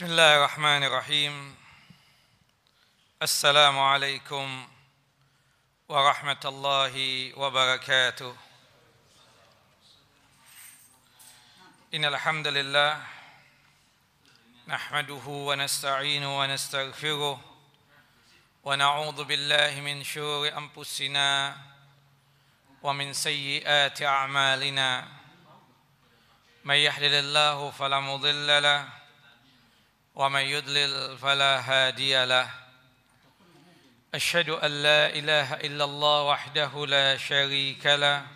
بسم الله الرحمن الرحيم. السلام عليكم ورحمة الله وبركاته. إن الحمد لله نحمده ونستعينه ونستغفره ونعوذ بالله من شرور أنفسنا ومن سيئات أعمالنا. من يحلل الله فلا مضل له ومن يضلل فلا هادي له. أشهد أن لا إله إلا الله وحده لا شريك له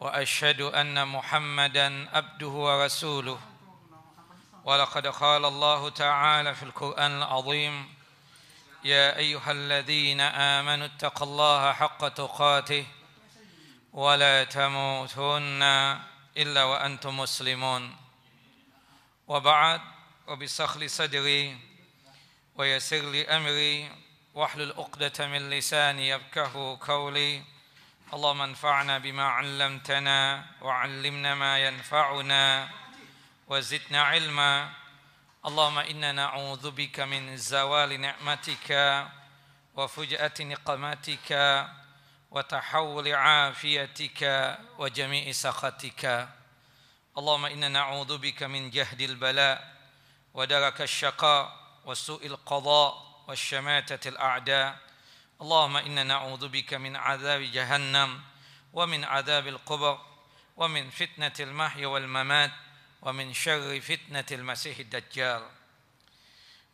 وأشهد أن محمدا عبده ورسوله. ولقد قال الله تعالى في القرآن العظيم يا أيها الذين آمنوا اتقوا الله حق تقاته ولا تموتن إلا وأنتم مسلمون. وبعد وبسخل صدري ويسر لي أمري واحلل عقدة من لساني يفقه قولي. اللهم انفعنا بما علمتنا وعلمنا ما ينفعنا وزدنا علما. اللهم إنا نعوذ بك من زوال نعمتك وفجأة نقمتك وتحول عافيتك وجميع سخطك. اللهم إنا نعوذ بك من جهد البلاء ودرك الشقاء وسوء القضاء والشماتة الأعداء. اللهم إنا نعوذ بك من عذاب جهنم ومن عذاب القبر ومن فتنة المحيا والممات ومن شر فتنة المسيح الدجال.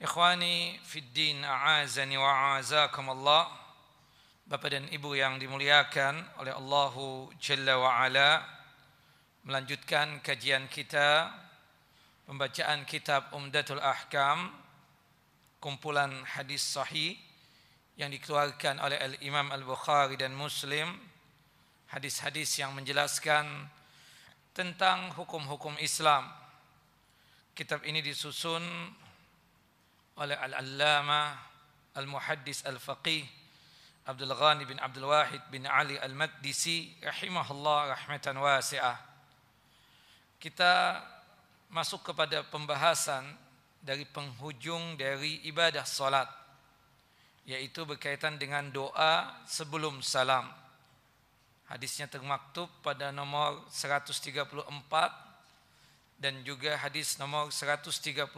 إخواني في الدين أعازني وأعازاكم الله. Bapak dan Ibu yang dimuliakan oleh Allahu Jalla wa Ala melanjutkan kajian kita pembacaan kitab Umdatul Ahkam kumpulan hadis sahih yang dikeluarkan oleh Al-Imam Al-Bukhari dan Muslim hadis-hadis yang menjelaskan tentang hukum-hukum Islam kitab ini disusun oleh Al-Allamah Al-Muhaddis Al-Faqih Abdul Ghani bin Abdul Wahid bin Ali Al-Maqdisi rahimahullah rahmatan wasi'ah. Kita masuk kepada pembahasan dari penghujung dari ibadah salat yaitu berkaitan dengan doa sebelum salam. Hadisnya termaktub pada nomor 134 dan juga hadis nomor 135.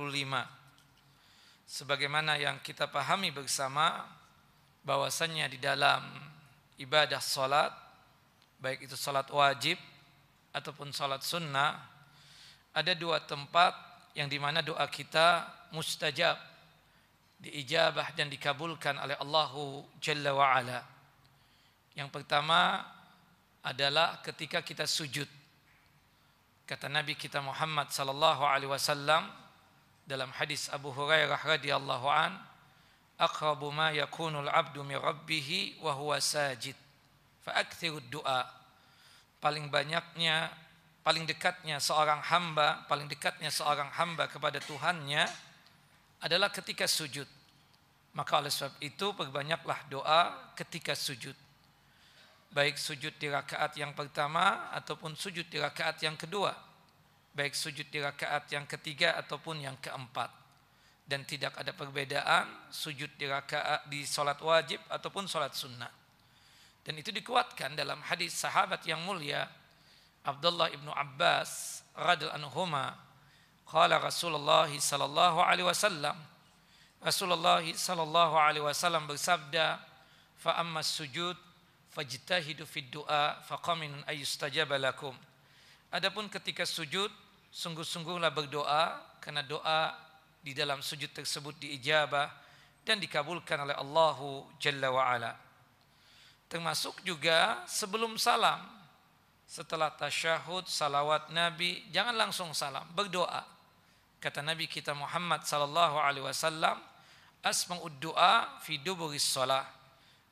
Sebagaimana yang kita pahami bersama bahwasannya di dalam ibadah salat baik itu salat wajib ataupun salat sunnah ada dua tempat yang di mana doa kita mustajab diijabah dan dikabulkan oleh Allahu Jalla wa Ala. Yang pertama adalah ketika kita sujud. Kata Nabi kita Muhammad sallallahu alaihi wasallam dalam hadis Abu Hurairah radhiyallahu an aqrabu ma yakunul abdu min rabbih wa huwa sajid fa du'a paling banyaknya paling dekatnya seorang hamba paling dekatnya seorang hamba kepada Tuhannya adalah ketika sujud. Maka oleh sebab itu perbanyaklah doa ketika sujud. Baik sujud di rakaat yang pertama ataupun sujud di rakaat yang kedua. Baik sujud di rakaat yang ketiga ataupun yang keempat. Dan tidak ada perbedaan sujud di rakaat di salat wajib ataupun salat sunnah. Dan itu dikuatkan dalam hadis sahabat yang mulia Abdullah ibnu Abbas radhiyallahu anhuma qala Rasulullah sallallahu alaihi wasallam Rasulullah sallallahu alaihi wasallam bersabda fa amma sujud fajtahidu fid du'a faqaminun ayustajaba lakum Adapun ketika sujud sungguh-sungguhlah berdoa karena doa di dalam sujud tersebut diijabah dan dikabulkan oleh Allahu Jalla wa Ala. Termasuk juga sebelum salam. Setelah tasyahud, salawat Nabi, jangan langsung salam, berdoa. Kata Nabi kita Muhammad sallallahu alaihi wasallam, asma'ud du'a fi duburis.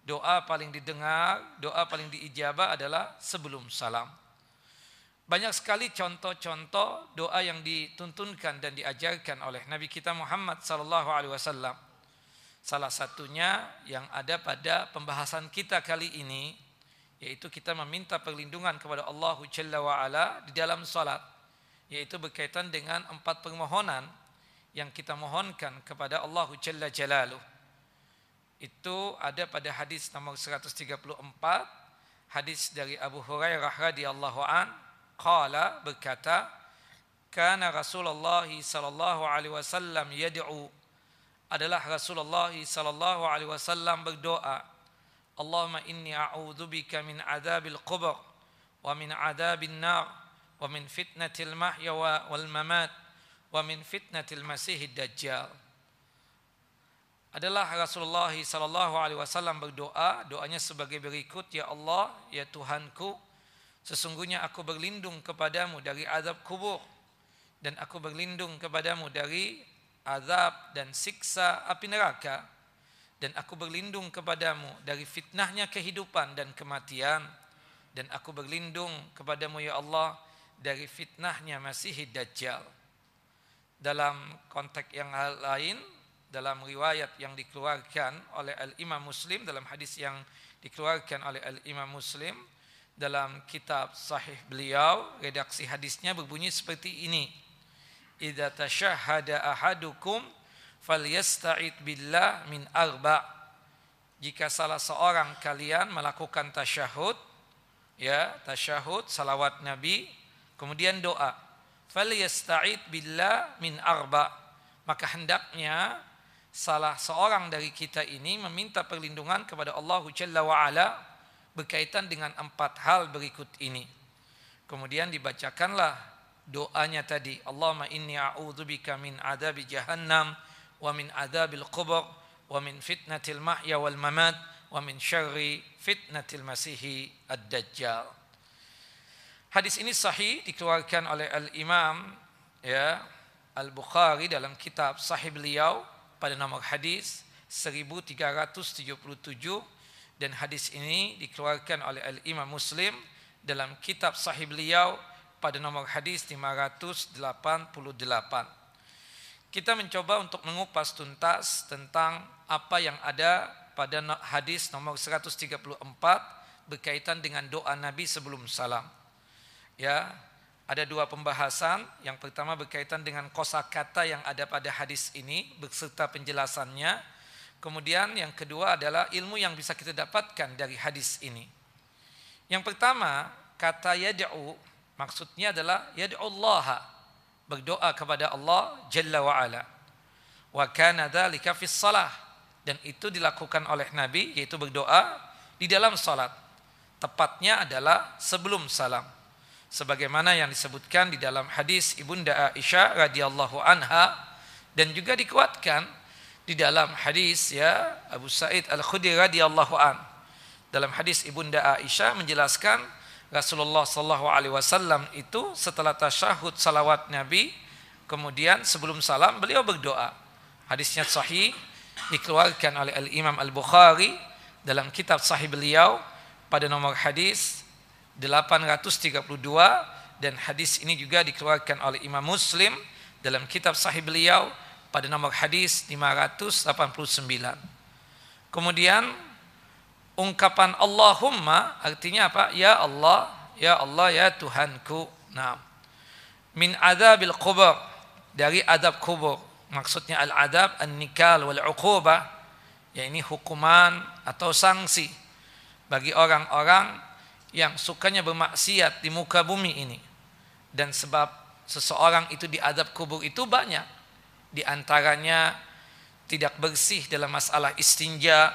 Doa paling didengar, doa paling diijabah adalah sebelum salam. Banyak sekali contoh-contoh doa yang dituntunkan dan diajarkan oleh Nabi kita Muhammad sallallahu alaihi wasallam. Salah satunya yang ada pada pembahasan kita kali ini yaitu kita meminta perlindungan kepada Allah Jalla wa ala di dalam salat yaitu berkaitan dengan empat permohonan yang kita mohonkan kepada Allah Jalla Jalaluh. Itu ada pada hadis nomor 134, hadis dari Abu Hurairah radhiyallahu an, qala berkata, kana Rasulullah sallallahu alaihi wasallam yad'u. Adalah Rasulullah sallallahu alaihi wasallam berdoa, Allahumma inni a'udzubika min adzabil qubur wa min adzabil nar wa min fitnatil mahya wal mamat wa min fitnatil masihid dajjal. Adalah Rasulullah sallallahu alaihi wasallam berdoa doanya sebagai berikut ya Allah ya Tuhanku sesungguhnya aku berlindung kepadamu dari azab kubur dan aku berlindung kepadamu dari azab dan siksa api neraka dan aku berlindung kepadamu dari fitnahnya kehidupan dan kematian. Dan aku berlindung kepadamu ya Allah dari fitnahnya Masih Dajjal. Dalam konteks yang lain dalam riwayat yang dikeluarkan oleh Al-Imam Muslim dalam hadis yang dikeluarkan oleh Al-Imam Muslim dalam kitab sahih beliau redaksi hadisnya berbunyi seperti ini. Idza tashahhada ahadukum falyasta'id billah min arba. Jika salah seorang kalian melakukan tasyahud ya tasyahud salawat nabi kemudian doa falyasta'id billah min arba. Maka hendaknya salah seorang dari kita ini meminta perlindungan kepada Allah Jalla wa berkaitan dengan empat hal berikut ini. Kemudian dibacakanlah doanya tadi Allahumma inni a'udzubika min adabi jahannam wa min adabil qubur wa min fitnatil mahya wal mamat wa min Hadis ini sahih dikeluarkan oleh Al-Imam ya Al-Bukhari dalam kitab Sahih beliau pada nomor hadis 1377 dan hadis ini dikeluarkan oleh Al-Imam Muslim dalam kitab Sahih beliau pada nomor hadis 588. Kita mencoba untuk mengupas tuntas tentang apa yang ada pada hadis nomor 134 berkaitan dengan doa Nabi sebelum salam ya ada dua pembahasan. Yang pertama berkaitan dengan kosakata yang ada pada hadis ini beserta penjelasannya. Kemudian yang kedua adalah ilmu yang bisa kita dapatkan dari hadis ini. Yang pertama, kata yad'u maksudnya adalah yad'ullaha berdoa kepada Allah Jalla wa ala. Wa kana dzalika fi shalah dan itu dilakukan oleh Nabi yaitu berdoa di dalam salat. Tepatnya adalah sebelum salam sebagaimana yang disebutkan di dalam hadis Ibunda Aisyah radhiyallahu anha dan juga dikuatkan di dalam hadis ya Abu Sa'id Al-Khudri radhiyallahu an. Dalam hadis Ibunda Aisyah menjelaskan Rasulullah sallallahu alaihi wasallam itu setelah tasyahud salawat Nabi kemudian sebelum salam beliau berdoa. Hadisnya sahih dikeluarkan oleh Al-Imam Al-Bukhari dalam kitab sahih beliau pada nomor hadis 832 dan hadis ini juga dikeluarkan oleh Imam Muslim dalam kitab sahih beliau pada nomor hadis 589. Kemudian ungkapan Allahumma artinya apa? Ya Allah, ya Allah, ya Tuhanku. Nah, min adabil kubur dari adab kubur. Maksudnya al-adab an-nikal wal uqubah ya ini hukuman atau sanksi bagi orang-orang yang sukanya bermaksiat di muka bumi ini dan sebab seseorang itu diadab kubur itu banyak di antaranya tidak bersih dalam masalah istinja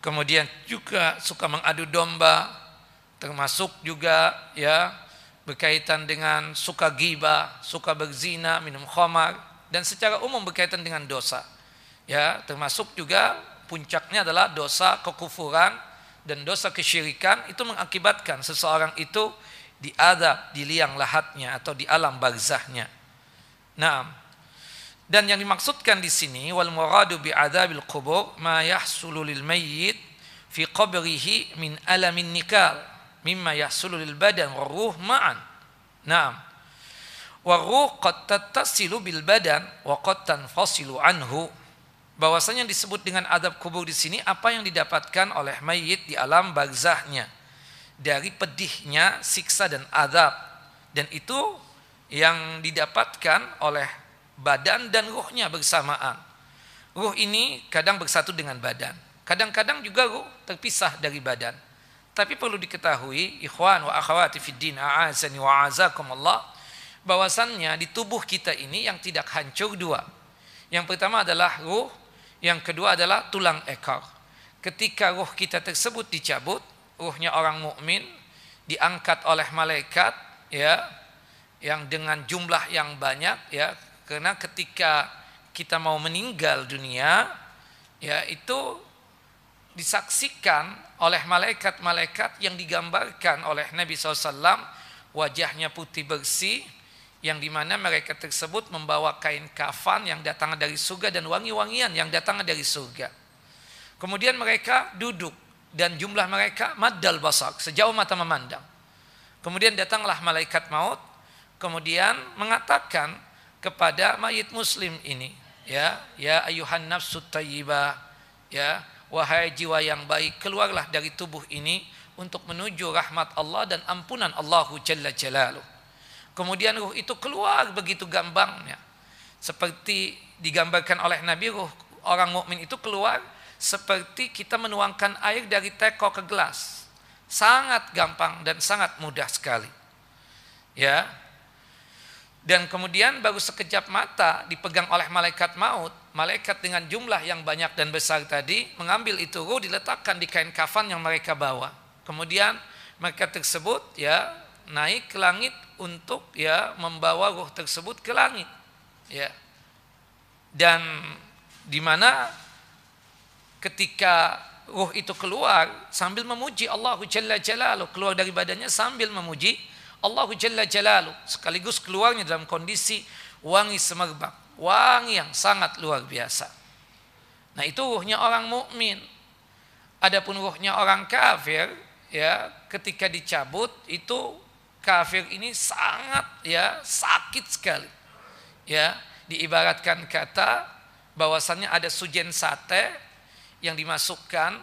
kemudian juga suka mengadu domba termasuk juga ya berkaitan dengan suka giba, suka berzina, minum khamar dan secara umum berkaitan dengan dosa. Ya, termasuk juga puncaknya adalah dosa kekufuran dan dosa kesyirikan itu mengakibatkan seseorang itu diadab di liang lahatnya atau di alam barzahnya. Nah, dan yang dimaksudkan di sini wal muradu bi adabil qubur ma yahsulu lil mayyit fi qabrihi min alamin nikal mimma yahsulu lil badan wa ruh ma'an. Naam. Wa ruh qad tattasilu bil badan wa qad tanfasilu anhu bahwasanya disebut dengan adab kubur di sini apa yang didapatkan oleh mayit di alam barzahnya dari pedihnya siksa dan adab dan itu yang didapatkan oleh badan dan ruhnya bersamaan. Ruh ini kadang bersatu dengan badan. Kadang-kadang juga ruh terpisah dari badan. Tapi perlu diketahui, ikhwan wa akhwati fid din, a'azani wa a'azakumullah, bahwasannya di tubuh kita ini yang tidak hancur dua. Yang pertama adalah ruh, yang kedua adalah tulang ekor. Ketika ruh kita tersebut dicabut, ruhnya orang mukmin diangkat oleh malaikat ya yang dengan jumlah yang banyak ya karena ketika kita mau meninggal dunia, ya itu disaksikan oleh malaikat-malaikat yang digambarkan oleh Nabi SAW wajahnya putih bersih yang di mana mereka tersebut membawa kain kafan yang datang dari surga dan wangi-wangian yang datang dari surga. Kemudian mereka duduk dan jumlah mereka madal basak sejauh mata memandang. Kemudian datanglah malaikat maut kemudian mengatakan kepada mayit muslim ini ya ya ayuhan nafsut tayyibah ya wahai jiwa yang baik keluarlah dari tubuh ini untuk menuju rahmat Allah dan ampunan Allahu jalla jalaluh. Kemudian ruh itu keluar begitu gampangnya seperti digambarkan oleh Nabi ruh orang mukmin itu keluar seperti kita menuangkan air dari teko ke gelas. Sangat gampang dan sangat mudah sekali. Ya dan kemudian baru sekejap mata dipegang oleh malaikat maut malaikat dengan jumlah yang banyak dan besar tadi mengambil itu ruh diletakkan di kain kafan yang mereka bawa. Kemudian mereka tersebut ya naik ke langit untuk ya membawa ruh tersebut ke langit ya. Dan di mana ketika ruh itu keluar sambil memuji Allah Jalla Jalaluh keluar dari badannya sambil memuji Allah Jalla Jalaluh sekaligus keluarnya dalam kondisi wangi semerbak, wangi yang sangat luar biasa. Nah, itu ruhnya orang mukmin. Adapun ruhnya orang kafir, ya, ketika dicabut itu kafir ini sangat ya sakit sekali. Ya, diibaratkan kata bahwasannya ada sujen sate yang dimasukkan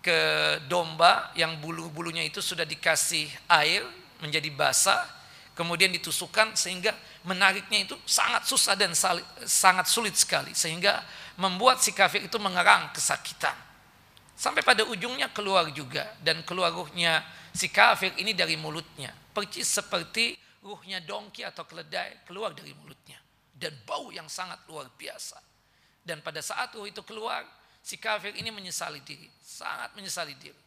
ke domba yang bulu-bulunya itu sudah dikasih air menjadi basah, kemudian ditusukkan sehingga menariknya itu sangat susah dan sangat sulit sekali sehingga membuat si kafir itu mengerang kesakitan. Sampai pada ujungnya keluar juga dan keluar ruhnya si kafir ini dari mulutnya. Percis seperti ruhnya dongki atau keledai keluar dari mulutnya dan bau yang sangat luar biasa. Dan pada saat ruh itu keluar, si kafir ini menyesali diri, sangat menyesali diri.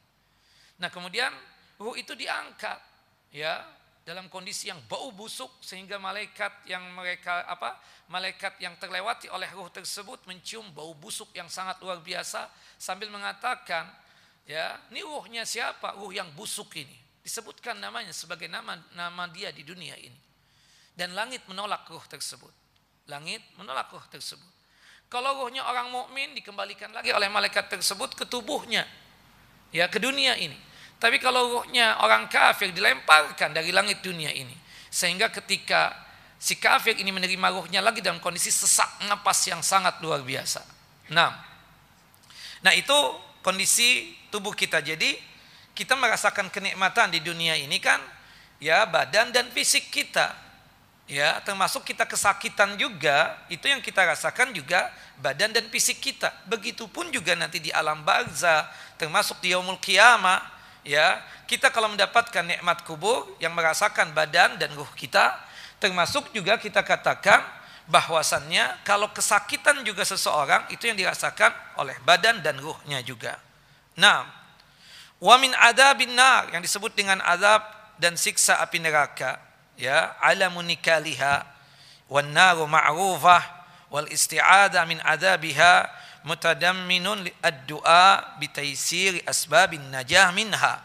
Nah, kemudian ruh itu diangkat ya dalam kondisi yang bau busuk sehingga malaikat yang mereka apa malaikat yang terlewati oleh ruh tersebut mencium bau busuk yang sangat luar biasa sambil mengatakan ya ini ruhnya siapa? Ruh yang busuk ini. Disebutkan namanya sebagai nama nama dia di dunia ini. Dan langit menolak ruh tersebut. Langit menolak ruh tersebut. Kalau ruhnya orang mukmin dikembalikan lagi oleh malaikat tersebut ke tubuhnya ya ke dunia ini tapi kalau ruhnya orang kafir dilemparkan dari langit dunia ini. Sehingga ketika si kafir ini menerima ruhnya lagi dalam kondisi sesak napas yang sangat luar biasa. Nah, nah itu kondisi tubuh kita. Jadi kita merasakan kenikmatan di dunia ini kan ya badan dan fisik kita. Ya, termasuk kita kesakitan juga, itu yang kita rasakan juga badan dan fisik kita. Begitupun juga nanti di alam barzah, termasuk di yaumul kiamah, ya kita kalau mendapatkan nikmat kubur yang merasakan badan dan ruh kita termasuk juga kita katakan bahwasannya kalau kesakitan juga seseorang itu yang dirasakan oleh badan dan ruhnya juga. Nah, wa min adabin nar yang disebut dengan azab dan siksa api neraka ya alamun nikaliha wan naru ma'rufah wal isti'adah min adabiha mutadamminun ad-du'a bitaysiri asbabin najah minha.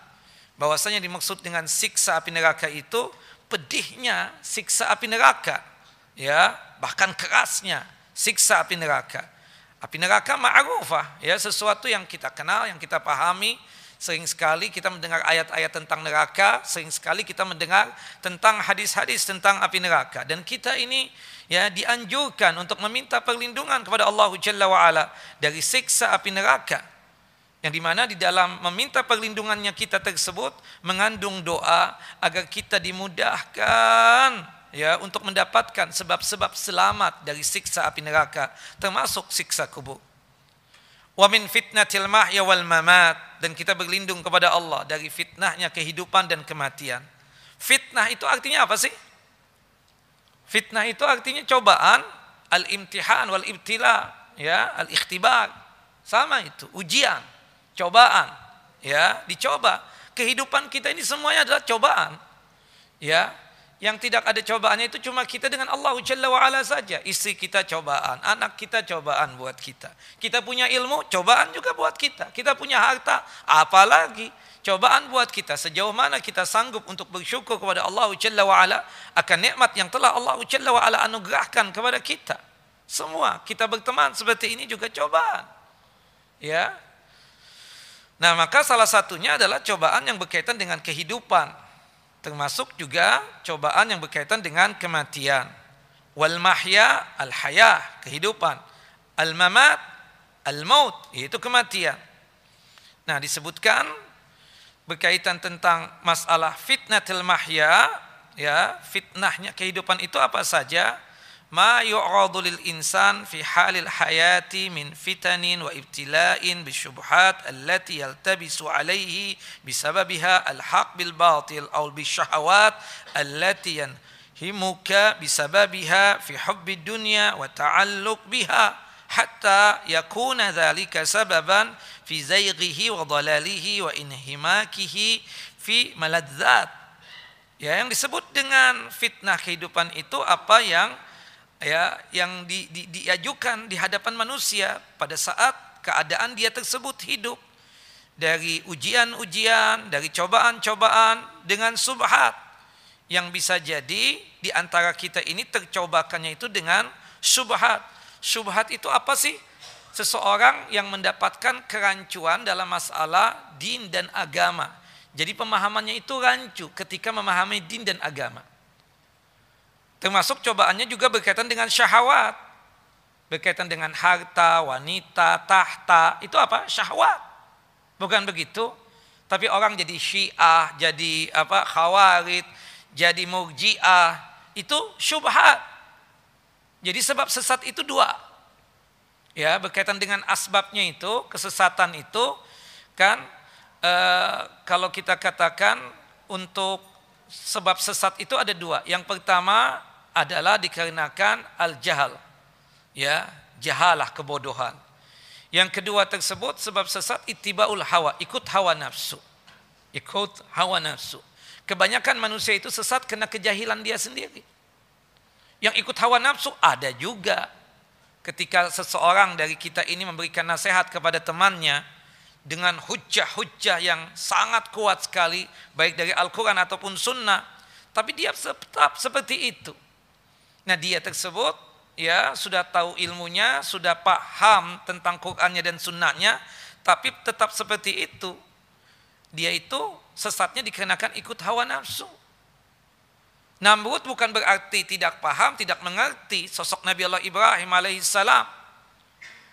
Bahwasanya dimaksud dengan siksa api neraka itu pedihnya siksa api neraka. Ya, bahkan kerasnya siksa api neraka. Api neraka ma'rufah, ya sesuatu yang kita kenal, yang kita pahami, sering sekali kita mendengar ayat-ayat tentang neraka, sering sekali kita mendengar tentang hadis-hadis tentang api neraka dan kita ini ya dianjurkan untuk meminta perlindungan kepada Allah Jalla wa ala dari siksa api neraka yang di mana di dalam meminta perlindungannya kita tersebut mengandung doa agar kita dimudahkan ya untuk mendapatkan sebab-sebab selamat dari siksa api neraka termasuk siksa kubur. Wa min fitnatil mahya wal mamat dan kita berlindung kepada Allah dari fitnahnya kehidupan dan kematian. Fitnah itu artinya apa sih? Fitnah itu artinya cobaan, al-imtihan wal ibtila, ya, al-ikhtibar. Sama itu, ujian, cobaan, ya, dicoba. Kehidupan kita ini semuanya adalah cobaan. Ya, yang tidak ada cobaannya itu cuma kita dengan Allah Jalla wa'ala saja. Istri kita cobaan, anak kita cobaan buat kita. Kita punya ilmu, cobaan juga buat kita. Kita punya harta, apalagi cobaan buat kita. Sejauh mana kita sanggup untuk bersyukur kepada Allah Jalla wa'ala akan nikmat yang telah Allah Jalla wa'ala anugerahkan kepada kita. Semua kita berteman seperti ini juga cobaan. Ya. Nah maka salah satunya adalah cobaan yang berkaitan dengan kehidupan termasuk juga cobaan yang berkaitan dengan kematian. Wal mahya al hayah kehidupan. Al mamat al maut yaitu kematian. Nah, disebutkan berkaitan tentang masalah fitnatul mahya ya, fitnahnya kehidupan itu apa saja? ما يعرض للإنسان في حال الحياة من فتن وابتلاء بالشبهات التي يلتبس عليه بسببها الحق بالباطل أو بالشهوات التي ينهمك بسببها في حب الدنيا وتعلق بها حتى يكون ذلك سببا في زيغه وضلاله وانهماكه في ملذات. Ya, yang disebut dengan fitnah kehidupan itu apa yang ya yang di, di, diajukan di hadapan manusia pada saat keadaan dia tersebut hidup dari ujian-ujian, dari cobaan-cobaan dengan subhat yang bisa jadi di antara kita ini tercobakannya itu dengan subhat. Subhat itu apa sih? Seseorang yang mendapatkan kerancuan dalam masalah din dan agama. Jadi pemahamannya itu rancu ketika memahami din dan agama. Termasuk cobaannya juga berkaitan dengan syahwat. Berkaitan dengan harta, wanita, tahta. Itu apa? Syahwat. Bukan begitu? Tapi orang jadi syiah, jadi apa khawarid, jadi murjiah. Itu syubhat. Jadi sebab sesat itu dua. Ya, berkaitan dengan asbabnya itu, kesesatan itu kan e, kalau kita katakan untuk sebab sesat itu ada dua. Yang pertama adalah dikarenakan al-jahal. Ya, jahalah kebodohan. Yang kedua tersebut sebab sesat ittibaul hawa, ikut hawa nafsu. Ikut hawa nafsu. Kebanyakan manusia itu sesat karena kejahilan dia sendiri. Yang ikut hawa nafsu ada juga. Ketika seseorang dari kita ini memberikan nasihat kepada temannya dengan hujah-hujah yang sangat kuat sekali, baik dari Al-Quran ataupun Sunnah, tapi dia tetap seperti itu Nah dia tersebut ya sudah tahu ilmunya, sudah paham tentang Qur'annya dan sunnahnya, tapi tetap seperti itu. Dia itu sesatnya dikenakan ikut hawa nafsu. Namrud bukan berarti tidak paham, tidak mengerti sosok Nabi Allah Ibrahim alaihissalam.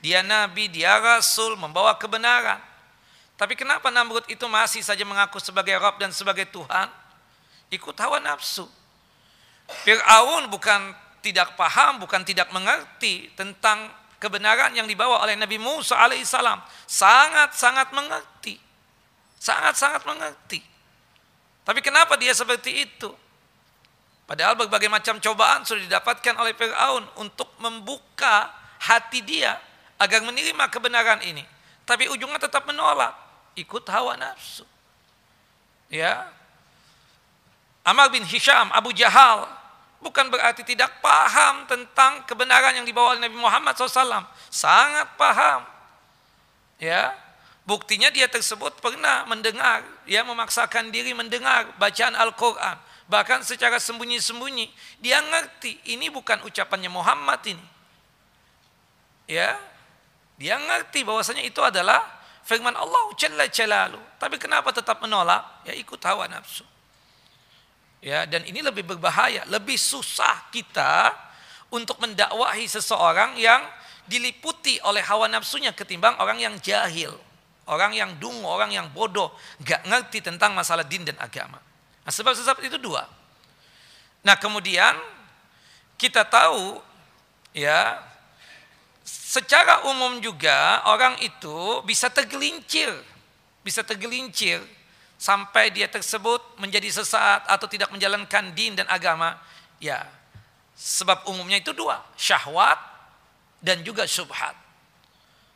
Dia nabi, dia rasul, membawa kebenaran. Tapi kenapa Namrud itu masih saja mengaku sebagai Rabb dan sebagai Tuhan? Ikut hawa nafsu. Fir'aun bukan tidak paham, bukan tidak mengerti tentang kebenaran yang dibawa oleh Nabi Musa alaihissalam. Sangat-sangat mengerti. Sangat-sangat mengerti. Tapi kenapa dia seperti itu? Padahal berbagai macam cobaan sudah didapatkan oleh Fir'aun untuk membuka hati dia agar menerima kebenaran ini. Tapi ujungnya tetap menolak. Ikut hawa nafsu. Ya, Amar bin Hisham, Abu Jahal, bukan berarti tidak paham tentang kebenaran yang dibawa oleh Nabi Muhammad SAW. Sangat paham. Ya, buktinya dia tersebut pernah mendengar, ya memaksakan diri mendengar bacaan Al-Quran. Bahkan secara sembunyi-sembunyi, dia ngerti ini bukan ucapannya Muhammad ini. Ya, dia ngerti bahwasanya itu adalah firman Allah Jalla Jalalu. Tapi kenapa tetap menolak? Ya ikut hawa nafsu. Ya, dan ini lebih berbahaya, lebih susah kita untuk mendakwahi seseorang yang diliputi oleh hawa nafsunya ketimbang orang yang jahil, orang yang dungu, orang yang bodoh, gak ngerti tentang masalah din dan agama. Nah, sebab sebab itu dua. Nah, kemudian kita tahu ya secara umum juga orang itu bisa tergelincir, bisa tergelincir sampai dia tersebut menjadi sesat atau tidak menjalankan din dan agama. Ya, sebab umumnya itu dua, syahwat dan juga subhat.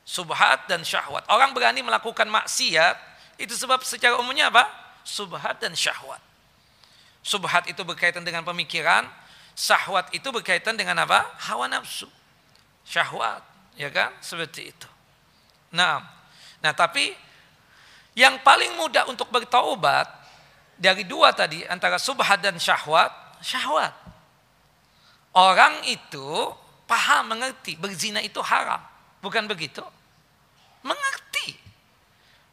Subhat dan syahwat. Orang berani melakukan maksiat itu sebab secara umumnya apa? Subhat dan syahwat. Subhat itu berkaitan dengan pemikiran, syahwat itu berkaitan dengan apa? Hawa nafsu. Syahwat, ya kan? Seperti itu. Nah, nah tapi yang paling mudah untuk bertaubat dari dua tadi antara subhat dan syahwat, syahwat. Orang itu paham, mengerti, berzina itu haram. Bukan begitu? Mengerti.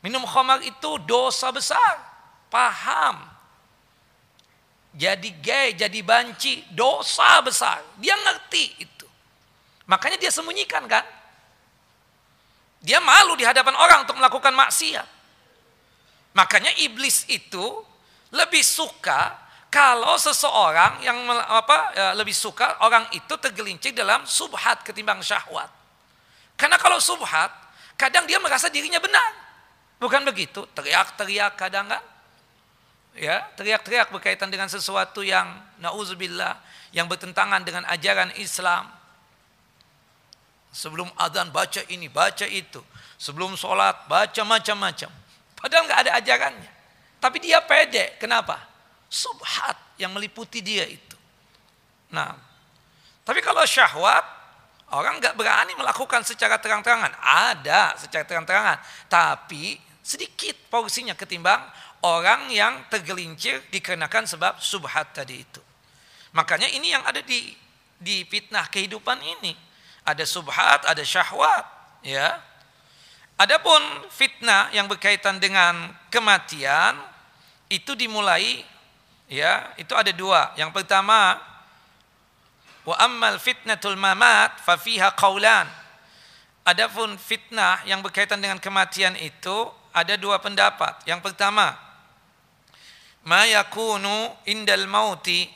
Minum khamar itu dosa besar. Paham. Jadi gay, jadi banci, dosa besar. Dia ngerti itu. Makanya dia sembunyikan kan? Dia malu di hadapan orang untuk melakukan maksiat. Makanya iblis itu lebih suka kalau seseorang yang apa ya, lebih suka orang itu tergelincir dalam subhat ketimbang syahwat. Karena kalau subhat, kadang dia merasa dirinya benar. Bukan begitu? Teriak-teriak kadang kan? Ya, teriak-teriak berkaitan dengan sesuatu yang nauzubillah yang bertentangan dengan ajaran Islam. Sebelum adzan baca ini, baca itu. Sebelum sholat baca macam-macam. Padahal nggak ada ajarannya. Tapi dia pede. Kenapa? subhat yang meliputi dia itu. Nah, tapi kalau syahwat, orang nggak berani melakukan secara terang-terangan. Ada secara terang-terangan, tapi sedikit porsinya ketimbang orang yang tergelincir dikarenakan sebab subhat tadi itu. Makanya ini yang ada di di fitnah kehidupan ini. Ada subhat, ada syahwat, ya. Adapun fitnah yang berkaitan dengan kematian itu dimulai Ya, itu ada dua. Yang pertama, wa ammal fitnatul mamat fa fiha qaulan. Adapun fitnah yang berkaitan dengan kematian itu ada dua pendapat. Yang pertama, ma yakunu indal mauti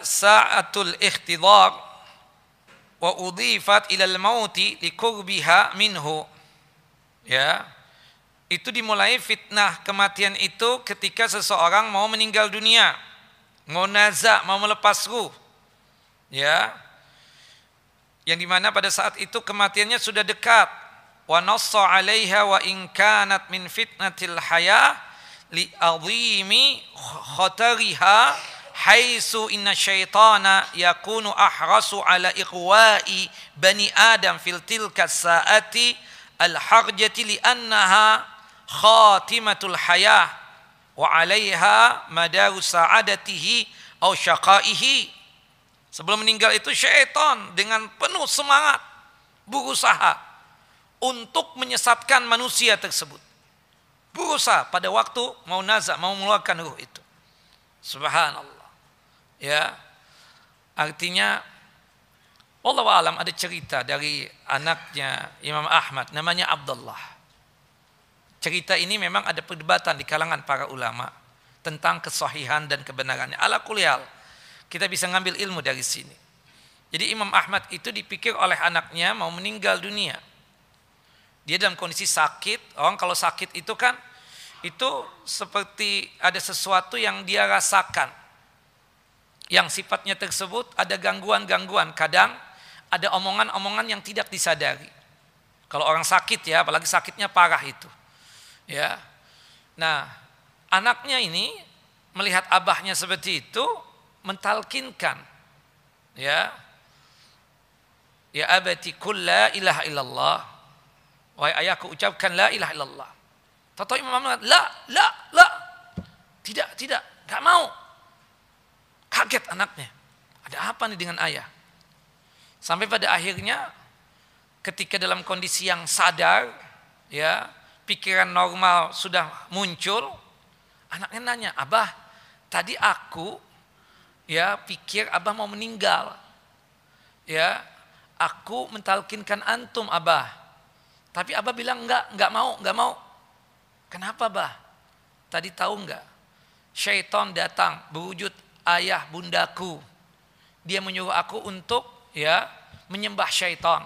sa'atul ikhtidar wa udhifat ila al-mauti liqurbiha minhu. Ya, itu dimulai fitnah kematian itu ketika seseorang mau meninggal dunia. Ngonaza, mau melepas ruh. Ya. Yang di mana pada saat itu kematiannya sudah dekat. Wa nassa alaiha wa in kanat min fitnatil haya li azimi khatariha haitsu inna syaitana yakunu ahrasu ala iqwa'i bani adam fil tilka saati al harjati li annaha khatimatul hayah wa 'alaiha madaru sa'adatihi au syaqaihi. Sebelum meninggal itu syaitan dengan penuh semangat berusaha untuk menyesatkan manusia tersebut. Berusaha pada waktu mau nazak, mau mengeluarkan ruh itu. Subhanallah. Ya. Artinya Allah alam ada cerita dari anaknya Imam Ahmad namanya Abdullah cerita ini memang ada perdebatan di kalangan para ulama tentang kesahihan dan kebenarannya. Ala kuliah kita bisa ngambil ilmu dari sini. Jadi Imam Ahmad itu dipikir oleh anaknya mau meninggal dunia. Dia dalam kondisi sakit. Orang kalau sakit itu kan itu seperti ada sesuatu yang dia rasakan. Yang sifatnya tersebut ada gangguan-gangguan. Kadang ada omongan-omongan yang tidak disadari. Kalau orang sakit ya, apalagi sakitnya parah itu. Ya. Nah, anaknya ini melihat abahnya seperti itu mentalkinkan ya ya abati kul la ilaha illallah wahai ayahku ucapkan la ilaha illallah Tahu Imam la la la tidak tidak nggak mau kaget anaknya ada apa nih dengan ayah sampai pada akhirnya ketika dalam kondisi yang sadar ya pikiran normal sudah muncul, anaknya nanya, "Abah, tadi aku ya pikir Abah mau meninggal. Ya, aku mentalkinkan antum, Abah. Tapi Abah bilang enggak, enggak mau, enggak mau. Kenapa, Abah? Tadi tahu enggak? syaitan datang berwujud ayah bundaku. Dia menyuruh aku untuk ya menyembah syaitan.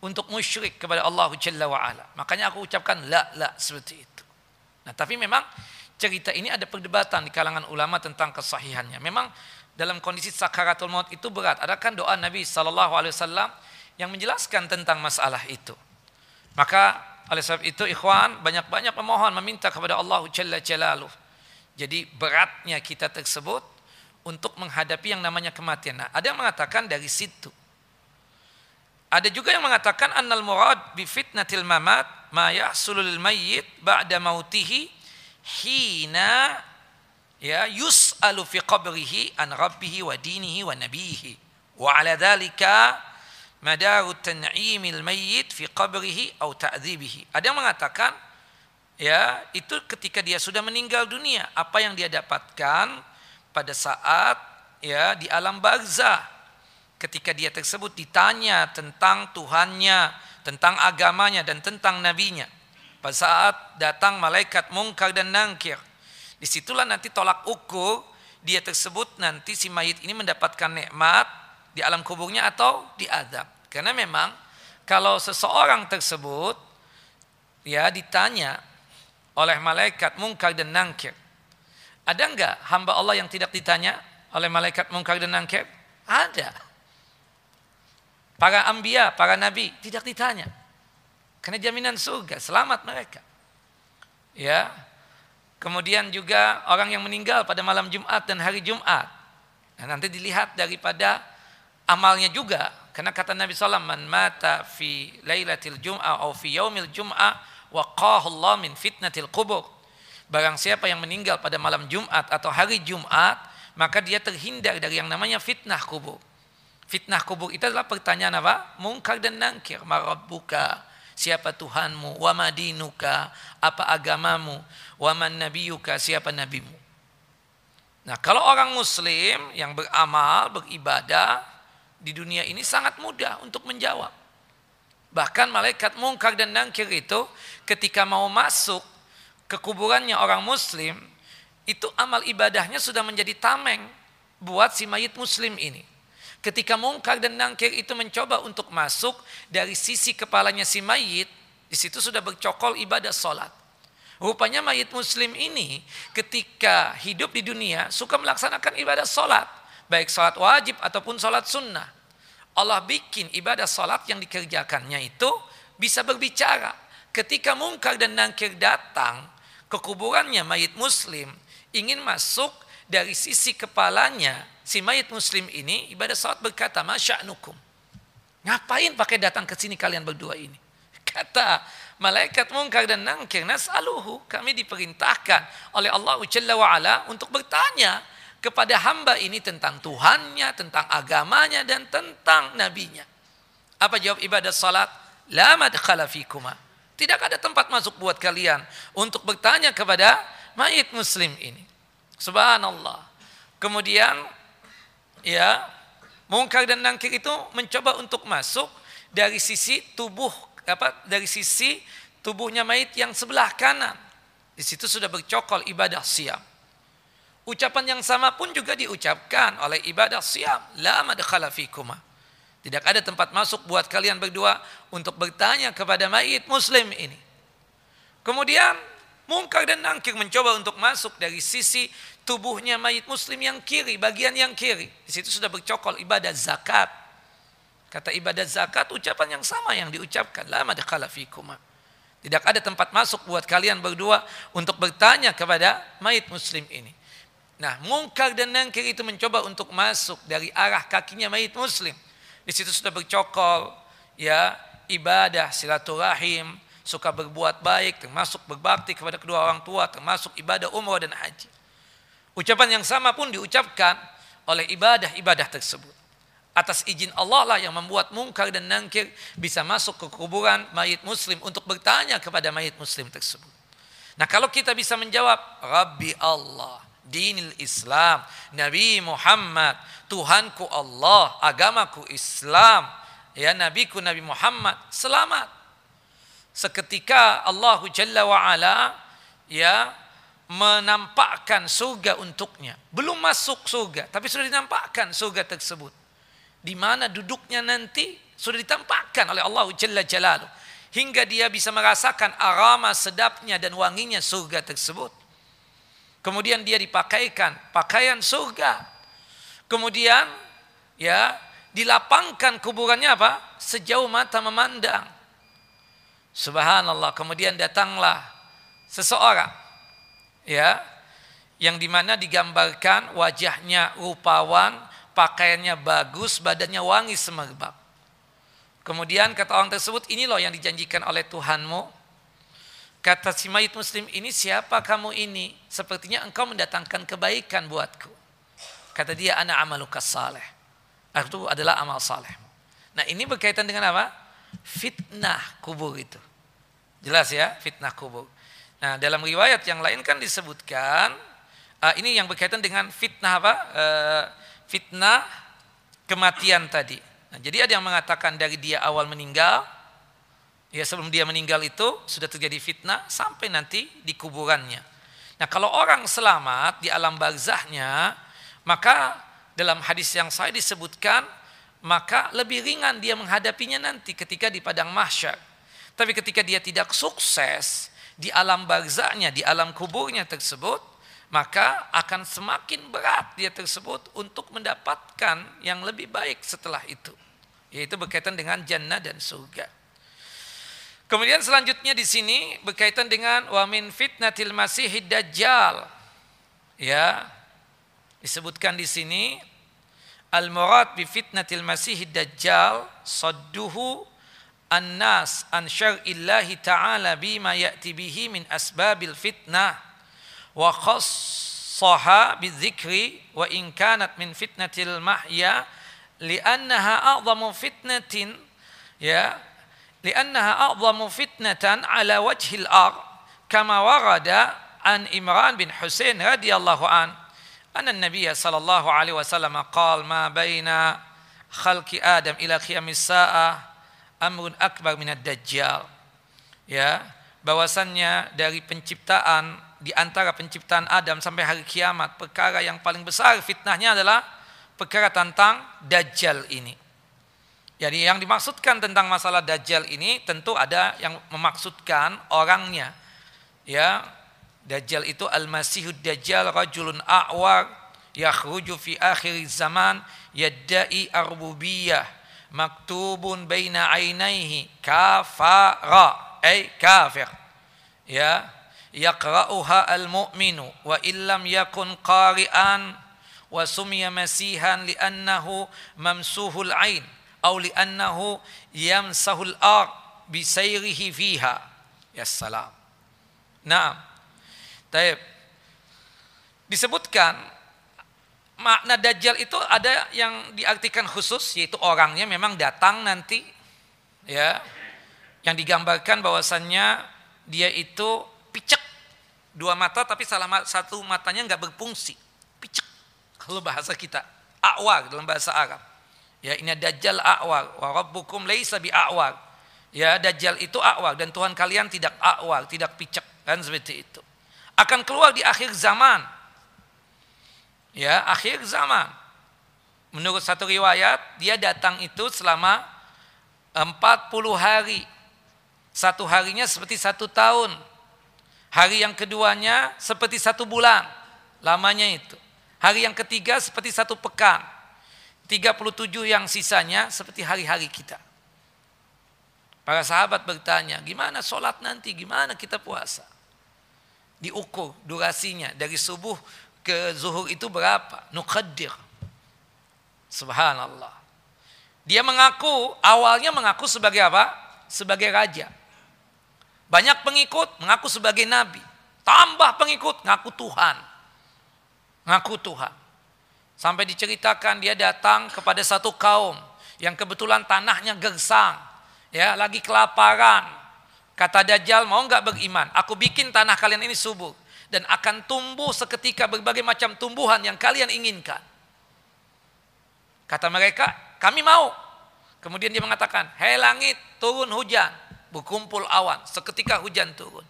Untuk musyrik kepada Allah Jalla wa'ala. Makanya aku ucapkan la la seperti itu. Nah tapi memang cerita ini ada perdebatan di kalangan ulama tentang kesahihannya. Memang dalam kondisi sakaratul maut itu berat. Ada kan doa Nabi SAW yang menjelaskan tentang masalah itu. Maka oleh sebab itu ikhwan banyak-banyak memohon meminta kepada Allah Jalla Jalaluh. Jadi beratnya kita tersebut untuk menghadapi yang namanya kematian. Nah, ada yang mengatakan dari situ. Ada juga yang mengatakan annal murad bi fitnatil mamat ma yahsulul mayyit ba'da mautihi hina ya yus'alu fi qabrihi an rabbihi wa dinihi wa nabihi wa ala dhalika madaru tan'imil mayyit fi qabrihi atau ta'dzibihi. Ada yang mengatakan ya itu ketika dia sudah meninggal dunia apa yang dia dapatkan pada saat ya di alam barzah ketika dia tersebut ditanya tentang Tuhannya, tentang agamanya dan tentang nabinya. Pada saat datang malaikat mungkar dan nangkir. Di situlah nanti tolak ukur dia tersebut nanti si mayit ini mendapatkan nikmat di alam kuburnya atau di adab. Karena memang kalau seseorang tersebut ya ditanya oleh malaikat mungkar dan nangkir. Ada enggak hamba Allah yang tidak ditanya oleh malaikat mungkar dan nangkir? Ada. Para ambia, para nabi tidak ditanya. Karena jaminan surga, selamat mereka. Ya. Kemudian juga orang yang meninggal pada malam Jumat dan hari Jumat. Nah, nanti dilihat daripada amalnya juga. Karena kata Nabi SAW, Man mata fi laylatil jum'ah atau fi yaumil jum'ah Allah min fitnatil kubur. Barang siapa yang meninggal pada malam Jumat atau hari Jumat, maka dia terhindar dari yang namanya fitnah kubur. Fitnah kubur itu adalah pertanyaan apa? Mungkar dan nangkir. Marabbuka, siapa Tuhanmu? Wa madinuka, apa agamamu? Wa man nabiyuka, siapa nabimu? Nah kalau orang muslim yang beramal, beribadah di dunia ini sangat mudah untuk menjawab. Bahkan malaikat mungkar dan nangkir itu ketika mau masuk ke kuburannya orang muslim, itu amal ibadahnya sudah menjadi tameng buat si mayit muslim ini. Ketika mungkar dan nangkir itu mencoba untuk masuk dari sisi kepalanya si mayit, di situ sudah bercokol ibadah sholat. Rupanya mayit muslim ini ketika hidup di dunia suka melaksanakan ibadah sholat. Baik sholat wajib ataupun sholat sunnah. Allah bikin ibadah sholat yang dikerjakannya itu bisa berbicara. Ketika mungkar dan nangkir datang ke kuburannya mayit muslim ingin masuk dari sisi kepalanya si mayit muslim ini ibadah salat berkata, Masya'nukum. Ngapain pakai datang ke sini kalian berdua ini? Kata malaikat mungkar dan nangkir, nas'aluhu. Kami diperintahkan oleh Allah Jalla wa'ala untuk bertanya kepada hamba ini tentang Tuhannya, tentang agamanya, dan tentang nabinya. Apa jawab ibadah salat? La madkhala fikuma. Tidak ada tempat masuk buat kalian untuk bertanya kepada mayit muslim ini. Subhanallah. Kemudian ya mungkar dan nangkir itu mencoba untuk masuk dari sisi tubuh apa dari sisi tubuhnya mayit yang sebelah kanan. Di situ sudah bercokol ibadah siam. Ucapan yang sama pun juga diucapkan oleh ibadah siam. La madkhala fikuma. Tidak ada tempat masuk buat kalian berdua untuk bertanya kepada mayit muslim ini. Kemudian mungkar dan nangkir mencoba untuk masuk dari sisi tubuhnya mayit muslim yang kiri, bagian yang kiri. Di situ sudah bercokol ibadah zakat. Kata ibadah zakat ucapan yang sama yang diucapkan. Lama dakhala fikuma. Tidak ada tempat masuk buat kalian berdua untuk bertanya kepada mayit muslim ini. Nah, mungkar dan nangkir itu mencoba untuk masuk dari arah kakinya mayit muslim. Di situ sudah bercokol ya ibadah silaturahim, suka berbuat baik, termasuk berbakti kepada kedua orang tua, termasuk ibadah umrah dan haji. Ucapan yang sama pun diucapkan oleh ibadah-ibadah tersebut. Atas izin Allah lah yang membuat mungkar dan nangkir bisa masuk ke kuburan mayit muslim untuk bertanya kepada mayit muslim tersebut. Nah kalau kita bisa menjawab, Rabbi Allah, dinil Islam, Nabi Muhammad, Tuhanku Allah, agamaku Islam, ya nabiku Nabi Muhammad, selamat. Seketika Allah Jalla wa ala ya menampakkan surga untuknya. Belum masuk surga, tapi sudah dinampakkan surga tersebut. Di mana duduknya nanti sudah ditampakkan oleh Allah Jalla Jalaluh. Hingga dia bisa merasakan aroma sedapnya dan wanginya surga tersebut. Kemudian dia dipakaikan pakaian surga. Kemudian ya dilapangkan kuburannya apa? Sejauh mata memandang. Subhanallah. Kemudian datanglah seseorang ya yang di mana digambarkan wajahnya rupawan, pakaiannya bagus, badannya wangi semerbak. Kemudian kata orang tersebut, ini loh yang dijanjikan oleh Tuhanmu. Kata si mayit muslim, ini siapa kamu ini? Sepertinya engkau mendatangkan kebaikan buatku. Kata dia, anak amalukas saleh. Itu adalah amal saleh. Nah ini berkaitan dengan apa? Fitnah kubur itu. Jelas ya, fitnah kubur. Nah, dalam riwayat yang lain kan disebutkan uh, ini yang berkaitan dengan fitnah apa? Uh, fitnah kematian tadi. Nah, jadi ada yang mengatakan dari dia awal meninggal, ya sebelum dia meninggal itu sudah terjadi fitnah sampai nanti di kuburannya. Nah, kalau orang selamat di alam barzahnya, maka dalam hadis yang saya disebutkan maka lebih ringan dia menghadapinya nanti ketika di padang mahsyar. Tapi ketika dia tidak sukses, di alam barzahnya, di alam kuburnya tersebut, maka akan semakin berat dia tersebut untuk mendapatkan yang lebih baik setelah itu. Yaitu berkaitan dengan jannah dan surga. Kemudian selanjutnya di sini berkaitan dengan wa min fitnatil masihid dajjal. Ya. Disebutkan di sini al murad bi fitnatil masihid dajjal sadduhu an-nas an syar'illahi ta'ala bima ya'ti bihi min asbabil fitnah wa khassaha bidzikri wa in kanat min fitnatil mahya li'annaha a'zamu fitnatin ya li'annaha a'zamu fitnatan ala wajhil ar kama warada an Imran bin Husain radhiyallahu an anna an-nabiy sallallahu alaihi wasallam qala ma baina khalqi adam ila qiyamis saah amrun akbar minad dajjal. Ya, bahwasannya dari penciptaan di antara penciptaan Adam sampai hari kiamat perkara yang paling besar fitnahnya adalah perkara tentang dajjal ini. Jadi yang dimaksudkan tentang masalah dajjal ini tentu ada yang memaksudkan orangnya. Ya, dajjal itu al-masihud dajjal rajulun a'war yakhruju fi akhir zaman yadda'i arbubiyah maktubun baina ainaihi kafara ay kafir ya yaqra'uha al-mu'minu wa illam yakun qari'an wa sumiya masihan li'annahu mamsuhul ain aw li'annahu yamsahul ar bisayrihi fiha. Ya salam nah taib. Disebutkan makna dajjal itu ada yang diartikan khusus yaitu orangnya memang datang nanti ya yang digambarkan bahwasannya dia itu picek. Dua mata tapi salah satu matanya nggak berfungsi. Picek. Kalau bahasa kita awar dalam bahasa Arab ya ini dajjal awar wa rabbukum laisa bi awar ya dajjal itu awar dan Tuhan kalian tidak awar tidak picek kan seperti itu akan keluar di akhir zaman ya akhir zaman. Menurut satu riwayat dia datang itu selama 40 hari. Satu harinya seperti satu tahun. Hari yang keduanya seperti satu bulan. Lamanya itu. Hari yang ketiga seperti satu pekan. 37 yang sisanya seperti hari-hari kita. Para sahabat bertanya, gimana sholat nanti, gimana kita puasa? Diukur durasinya dari subuh ke zuhur itu berapa? Nuqaddir. Subhanallah. Dia mengaku, awalnya mengaku sebagai apa? Sebagai raja. Banyak pengikut, mengaku sebagai nabi. Tambah pengikut, ngaku Tuhan. Ngaku Tuhan. Sampai diceritakan dia datang kepada satu kaum yang kebetulan tanahnya gersang. Ya, lagi kelaparan. Kata Dajjal, mau nggak beriman? Aku bikin tanah kalian ini subur dan akan tumbuh seketika berbagai macam tumbuhan yang kalian inginkan. Kata mereka, kami mau. Kemudian dia mengatakan, hei langit turun hujan, berkumpul awan, seketika hujan turun.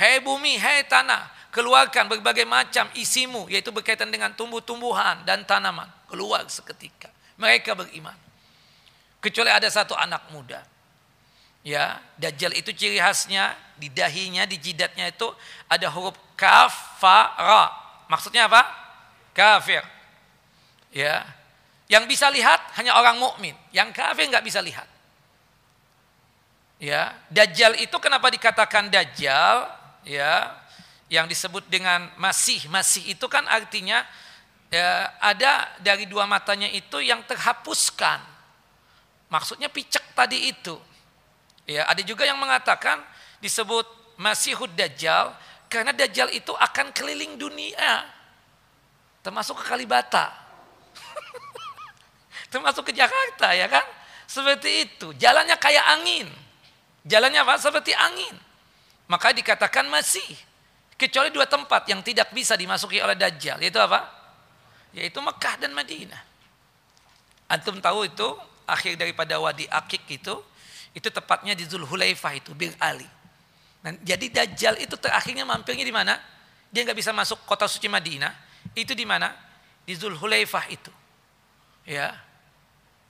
Hei bumi, hei tanah, keluarkan berbagai macam isimu, yaitu berkaitan dengan tumbuh-tumbuhan dan tanaman. Keluar seketika. Mereka beriman. Kecuali ada satu anak muda. Ya, Dajjal itu ciri khasnya di dahinya, di jidatnya itu ada huruf kaf. Maksudnya apa? Kafir. Ya. Yang bisa lihat hanya orang mukmin, yang kafir nggak bisa lihat. Ya, Dajjal itu kenapa dikatakan Dajjal? Ya, yang disebut dengan masih, masih itu kan artinya ya, ada dari dua matanya itu yang terhapuskan. Maksudnya picek tadi itu. Ya, ada juga yang mengatakan disebut Masihud Dajjal karena Dajjal itu akan keliling dunia. Termasuk ke Kalibata. termasuk ke Jakarta ya kan? Seperti itu. Jalannya kayak angin. Jalannya apa? Seperti angin. Maka dikatakan masih. Kecuali dua tempat yang tidak bisa dimasuki oleh Dajjal. Yaitu apa? Yaitu Mekah dan Madinah. Antum tahu itu akhir daripada Wadi Akik itu. Itu tepatnya di Zulhulaifah itu. Bir Ali. Dan jadi Dajjal itu terakhirnya mampirnya di mana? Dia nggak bisa masuk kota suci Madinah. Itu di mana? Di Zulhulaifah itu. Ya.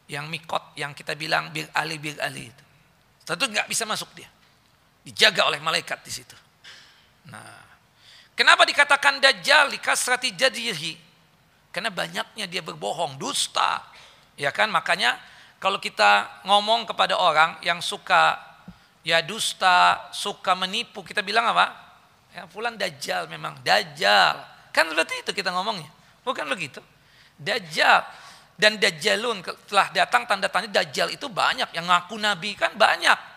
Yang mikot yang kita bilang Bir Ali Bir Ali itu. Tentu nggak bisa masuk dia. Dijaga oleh malaikat di situ. Nah, kenapa dikatakan dajjal likasrati jadihi? Karena banyaknya dia berbohong, dusta. Ya kan? Makanya kalau kita ngomong kepada orang yang suka ya dusta, suka menipu, kita bilang apa? Ya, fulan dajjal memang, dajjal. Kan seperti itu kita ngomongnya. Bukan begitu? Dajjal dan dajjalun telah datang tanda tanya dajjal itu banyak yang ngaku nabi kan banyak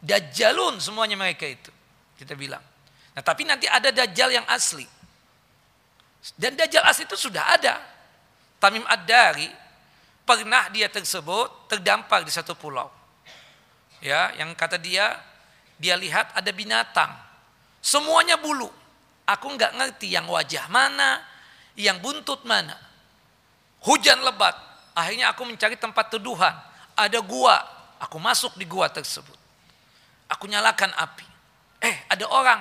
dajjalun semuanya mereka itu kita bilang. Nah tapi nanti ada dajjal yang asli. Dan dajjal asli itu sudah ada. Tamim Ad-Dari pernah dia tersebut terdampar di satu pulau. Ya yang kata dia dia lihat ada binatang. Semuanya bulu. Aku nggak ngerti yang wajah mana yang buntut mana. Hujan lebat. Akhirnya aku mencari tempat teduhan. Ada gua. Aku masuk di gua tersebut. Aku nyalakan api. Eh, ada orang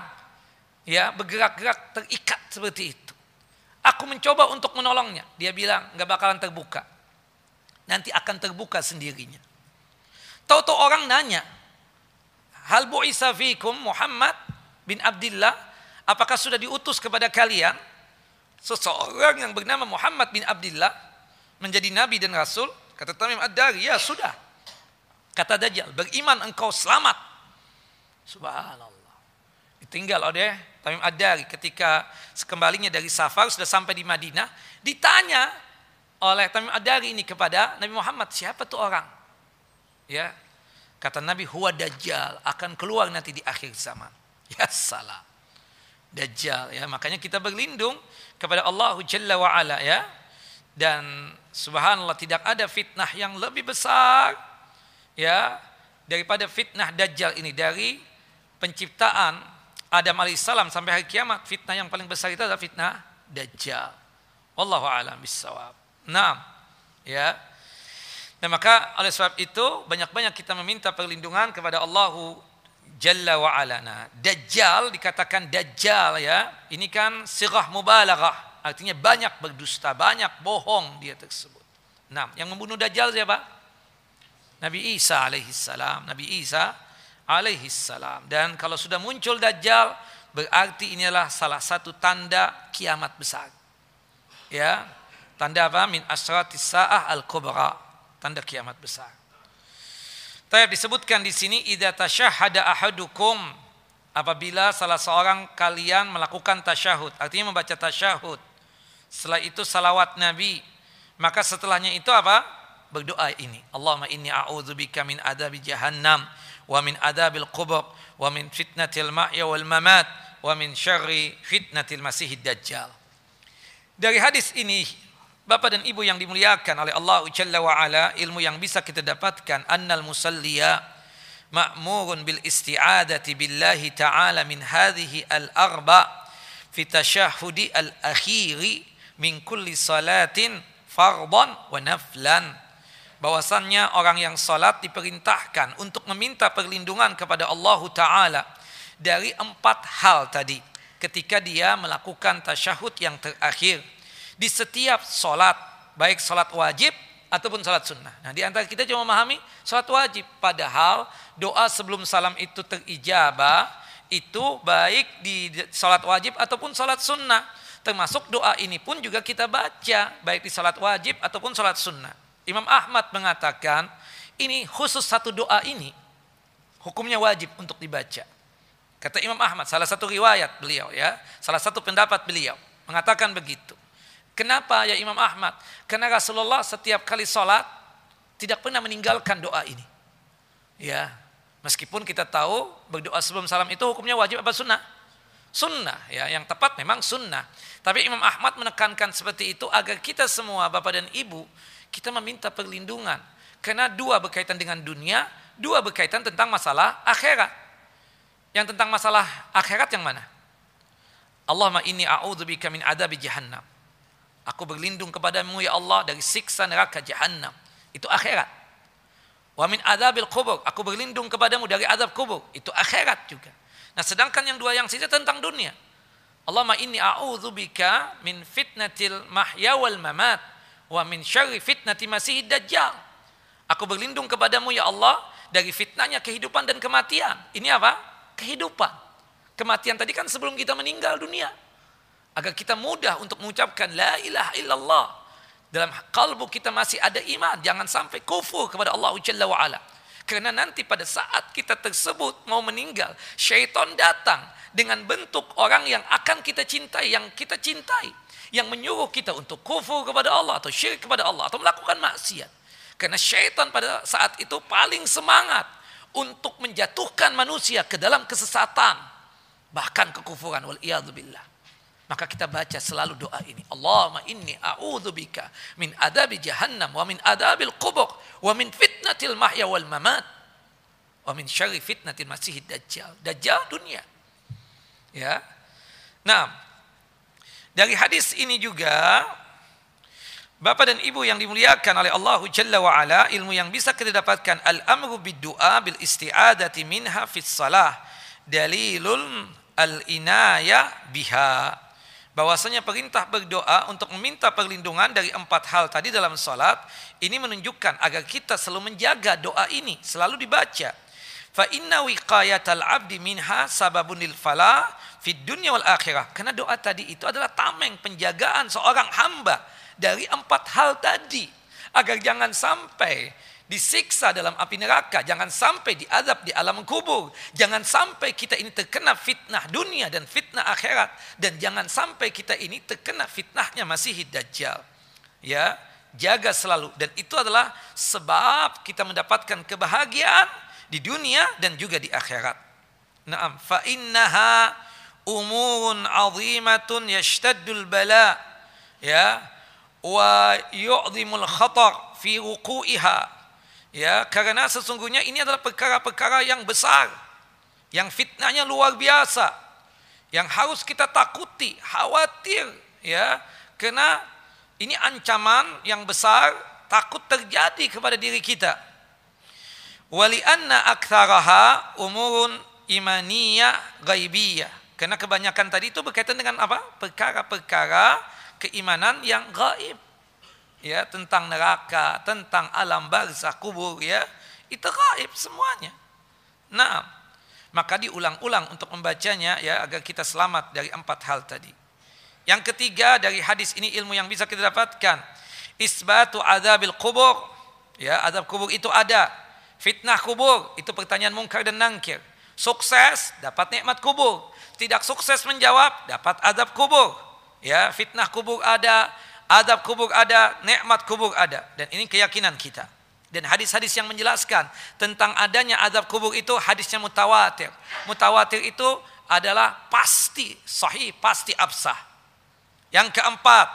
ya bergerak-gerak terikat seperti itu. Aku mencoba untuk menolongnya. Dia bilang nggak bakalan terbuka. Nanti akan terbuka sendirinya. Tahu-tahu orang nanya, Hal bu'isa fikum Muhammad bin Abdullah, apakah sudah diutus kepada kalian seseorang yang bernama Muhammad bin Abdullah menjadi nabi dan rasul? Kata Tamim Ad-Dari, ya sudah. Kata Dajjal, beriman engkau selamat. Subhanallah. Ditinggal oleh Tamim Ad-Dari ketika sekembalinya dari safar sudah sampai di Madinah, ditanya oleh Tamim Ad-Dari ini kepada Nabi Muhammad, siapa tuh orang? Ya. Kata Nabi, huwa Dajjal, akan keluar nanti di akhir zaman. Ya salah. Dajjal ya, makanya kita berlindung kepada Allah Jalla wa ala ya. Dan subhanallah tidak ada fitnah yang lebih besar ya daripada fitnah dajjal ini dari penciptaan Adam alaihissalam sampai hari kiamat fitnah yang paling besar itu adalah fitnah dajjal. Wallahu a'lam bissawab. Nah, ya. Dan maka oleh sebab itu banyak-banyak kita meminta perlindungan kepada Allahu Jalla wa ala. Nah, dajjal dikatakan dajjal ya. Ini kan sirah mubalaghah Artinya banyak berdusta, banyak bohong dia tersebut. Nah, yang membunuh Dajjal siapa? Nabi Isa alaihissalam. Nabi Isa alaihissalam. Dan kalau sudah muncul Dajjal, berarti inilah salah satu tanda kiamat besar. Ya, tanda apa? Min asratis sa'ah al-kubra. Tanda kiamat besar. Tapi disebutkan di sini idza tasyahhada ahadukum apabila salah seorang kalian melakukan tasyahud, artinya membaca tasyahud setelah itu salawat Nabi. Maka setelahnya itu apa? Berdoa ini. Allahumma inni a'udzubika min adabi jahannam wa min adabil qubur wa min fitnatil ma'ya wal mamat wa min syarri fitnatil masihid dajjal. Dari hadis ini Bapak dan Ibu yang dimuliakan oleh Allah Jalla wa ala, ilmu yang bisa kita dapatkan annal musalliya ma'murun bil isti'adati billahi ta'ala min hadhihi al-arba fi tashahhudi al-akhiri min kulli salatin fardhan wa naflan bahwasannya orang yang salat diperintahkan untuk meminta perlindungan kepada Allah taala dari empat hal tadi ketika dia melakukan tasyahud yang terakhir di setiap sholat baik sholat wajib ataupun sholat sunnah. Nah di antara kita cuma memahami sholat wajib padahal doa sebelum salam itu terijabah itu baik di sholat wajib ataupun sholat sunnah. Termasuk doa ini pun juga kita baca baik di sholat wajib ataupun sholat sunnah. Imam Ahmad mengatakan ini khusus satu doa ini hukumnya wajib untuk dibaca. Kata Imam Ahmad, salah satu riwayat beliau ya, salah satu pendapat beliau mengatakan begitu. Kenapa ya Imam Ahmad? Karena Rasulullah setiap kali sholat tidak pernah meninggalkan doa ini. Ya, meskipun kita tahu berdoa sebelum salam itu hukumnya wajib apa sunnah? Sunnah ya, yang tepat memang sunnah. Tapi Imam Ahmad menekankan seperti itu agar kita semua bapak dan ibu kita meminta perlindungan. Karena dua berkaitan dengan dunia, dua berkaitan tentang masalah akhirat. Yang tentang masalah akhirat yang mana? Allahumma inni a'udzubika min adabi jahannam. Aku berlindung kepadamu ya Allah dari siksa neraka jahannam. Itu akhirat. Wa min adabil kubur. Aku berlindung kepadamu dari adab kubur. Itu akhirat juga. Nah sedangkan yang dua yang sisa tentang dunia. Allahumma inni a'udzubika min fitnatil mahya wal mamat. Wa min syarri fitnati masih dajjal. Aku berlindung kepadamu ya Allah dari fitnahnya kehidupan dan kematian. Ini apa? kehidupan. Kematian tadi kan sebelum kita meninggal dunia. Agar kita mudah untuk mengucapkan la ilaha illallah. Dalam kalbu kita masih ada iman. Jangan sampai kufur kepada Allah Jalla wa'ala. Karena nanti pada saat kita tersebut mau meninggal. Syaitan datang dengan bentuk orang yang akan kita cintai. Yang kita cintai. Yang menyuruh kita untuk kufur kepada Allah. Atau syirik kepada Allah. Atau melakukan maksiat. Karena syaitan pada saat itu paling semangat untuk menjatuhkan manusia ke dalam kesesatan bahkan kekufuran wal billah maka kita baca selalu doa ini Allahumma inni a'udzubika min adabi jahannam wa min adabil qubur wa min fitnatil mahya wal mamat wa min syarri fitnatil masihid dajjal dajjal dunia ya nah dari hadis ini juga Bapak dan Ibu yang dimuliakan oleh Allah Jalla wa ala, ilmu yang bisa kita dapatkan al-amru bid-du'a bil isti'adati minha fis salah. Dalilul al-inaya biha. Bahwasanya perintah berdoa untuk meminta perlindungan dari empat hal tadi dalam salat ini menunjukkan agar kita selalu menjaga doa ini, selalu dibaca. Fa inna wiqayatal abdi minha sababun lil falah fid dunya wal akhirah. Karena doa tadi itu adalah tameng penjagaan seorang hamba dari empat hal tadi agar jangan sampai disiksa dalam api neraka, jangan sampai diadab di alam kubur, jangan sampai kita ini terkena fitnah dunia dan fitnah akhirat dan jangan sampai kita ini terkena fitnahnya masih dajjal. Ya, jaga selalu dan itu adalah sebab kita mendapatkan kebahagiaan di dunia dan juga di akhirat. Naam, fa innaha umurun azimatun yashtaddul bala. Ya, wa yu'dhimul khatar fi wuqu'iha ya karena sesungguhnya ini adalah perkara-perkara yang besar yang fitnahnya luar biasa yang harus kita takuti khawatir ya karena ini ancaman yang besar takut terjadi kepada diri kita wali anna aktsaraha umurun imaniyah ghaibiyah karena kebanyakan tadi itu berkaitan dengan apa? Perkara-perkara keimanan yang gaib. Ya tentang neraka, tentang alam barzah kubur ya, itu gaib semuanya. Nah, maka diulang-ulang untuk membacanya ya agar kita selamat dari empat hal tadi. Yang ketiga dari hadis ini ilmu yang bisa kita dapatkan. Isbatu adabil kubur. Ya adab kubur itu ada. Fitnah kubur itu pertanyaan mungkar dan nangkir. Sukses dapat nikmat kubur tidak sukses menjawab dapat adab kubur Ya, fitnah kubur ada, adab kubur ada, nikmat kubur ada dan ini keyakinan kita. Dan hadis-hadis yang menjelaskan tentang adanya adab kubur itu hadisnya mutawatir. Mutawatir itu adalah pasti sahih, pasti absah. Yang keempat,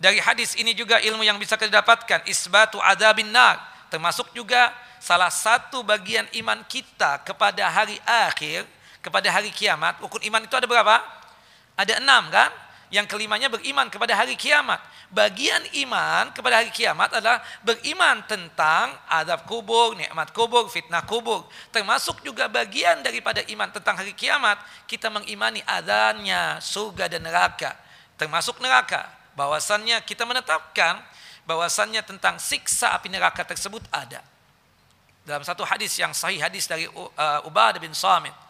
dari hadis ini juga ilmu yang bisa kita dapatkan isbatu adabin nar, termasuk juga salah satu bagian iman kita kepada hari akhir, kepada hari kiamat. Rukun iman itu ada berapa? Ada enam kan? yang kelimanya beriman kepada hari kiamat. Bagian iman kepada hari kiamat adalah beriman tentang adab kubur, nikmat kubur, fitnah kubur. Termasuk juga bagian daripada iman tentang hari kiamat, kita mengimani adanya surga dan neraka. Termasuk neraka. Bahwasannya kita menetapkan bahwasannya tentang siksa api neraka tersebut ada. Dalam satu hadis yang sahih hadis dari uh, Ubadah bin Samit.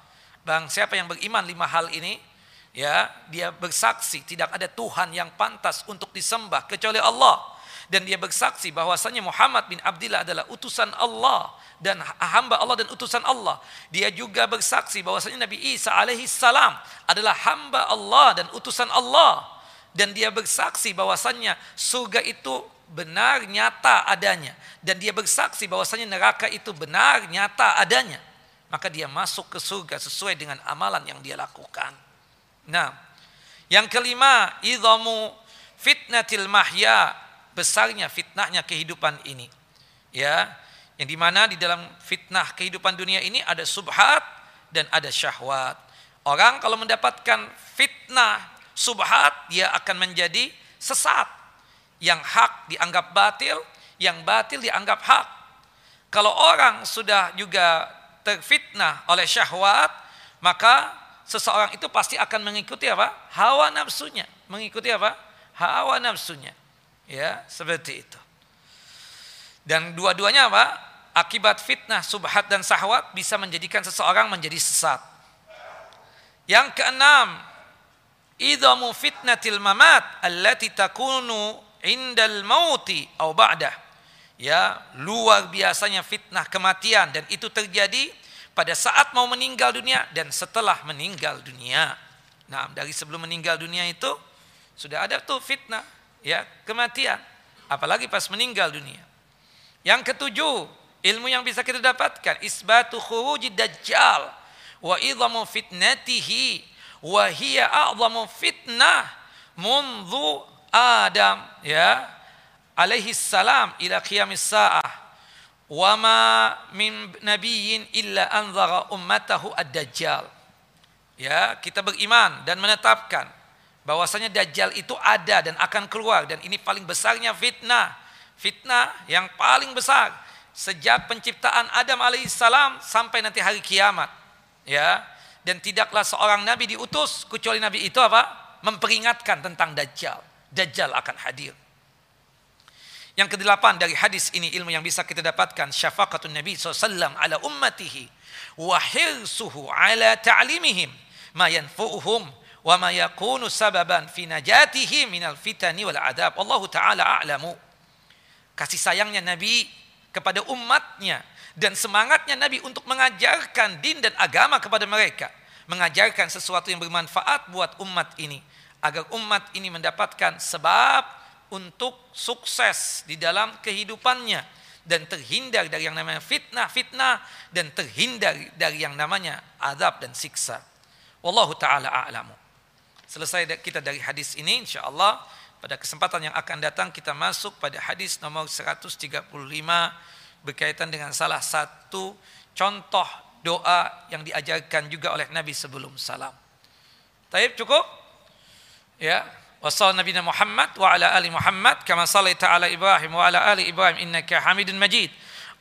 Bang, siapa yang beriman lima hal ini, ya dia bersaksi tidak ada Tuhan yang pantas untuk disembah kecuali Allah. Dan dia bersaksi bahwasanya Muhammad bin Abdullah adalah utusan Allah dan hamba Allah dan utusan Allah. Dia juga bersaksi bahwasanya Nabi Isa alaihi salam adalah hamba Allah dan utusan Allah. Dan dia bersaksi bahwasanya surga itu benar nyata adanya. Dan dia bersaksi bahwasanya neraka itu benar nyata adanya maka dia masuk ke surga sesuai dengan amalan yang dia lakukan. Nah, yang kelima, idhamu fitnatil mahya, besarnya fitnahnya kehidupan ini. Ya, yang di mana di dalam fitnah kehidupan dunia ini ada subhat dan ada syahwat. Orang kalau mendapatkan fitnah subhat, dia akan menjadi sesat. Yang hak dianggap batil, yang batil dianggap hak. Kalau orang sudah juga terfitnah oleh syahwat, maka seseorang itu pasti akan mengikuti apa? Hawa nafsunya. Mengikuti apa? Hawa nafsunya. Ya, seperti itu. Dan dua-duanya apa? Akibat fitnah, subhat dan sahwat bisa menjadikan seseorang menjadi sesat. Yang keenam, idhamu fitnatil mamat allati takunu indal mauti au ba'dah. Ya, luar biasanya fitnah kematian dan itu terjadi pada saat mau meninggal dunia dan setelah meninggal dunia. Nah, dari sebelum meninggal dunia itu sudah ada tuh fitnah, ya, kematian. Apalagi pas meninggal dunia. Yang ketujuh, ilmu yang bisa kita dapatkan isbatu khurujid dajjal wa idhamu fitnatihi wa hiya a'zamu fitnah mundu Adam ya alaihi salam ila qiyamis sa'ah Wama min nabiyyin illa anzara ummatahu ad-dajjal. Ya, kita beriman dan menetapkan bahwasanya dajjal itu ada dan akan keluar dan ini paling besarnya fitnah. Fitnah yang paling besar sejak penciptaan Adam alaihissalam sampai nanti hari kiamat. Ya, dan tidaklah seorang nabi diutus kecuali nabi itu apa? memperingatkan tentang dajjal. Dajjal akan hadir. Yang kedelapan dari hadis ini ilmu yang bisa kita dapatkan syafaqatun Nabi SAW ala ummatihi wa hirsuhu ala ta'limihim ma yanfu'uhum wa ma yakunu sababan fi najatihim minal fitani wal adab. Allah Ta'ala a'lamu. Kasih sayangnya Nabi kepada umatnya dan semangatnya Nabi untuk mengajarkan din dan agama kepada mereka. Mengajarkan sesuatu yang bermanfaat buat umat ini. Agar umat ini mendapatkan sebab untuk sukses di dalam kehidupannya dan terhindar dari yang namanya fitnah-fitnah dan terhindar dari yang namanya azab dan siksa. Wallahu taala a'lamu. Selesai kita dari hadis ini insyaallah pada kesempatan yang akan datang kita masuk pada hadis nomor 135 berkaitan dengan salah satu contoh doa yang diajarkan juga oleh Nabi sebelum salam. Taib cukup? Ya, وصلى نبينا محمد وعلى آل محمد كما صليت على إبراهيم وعلى آل إبراهيم إنك حميد مجيد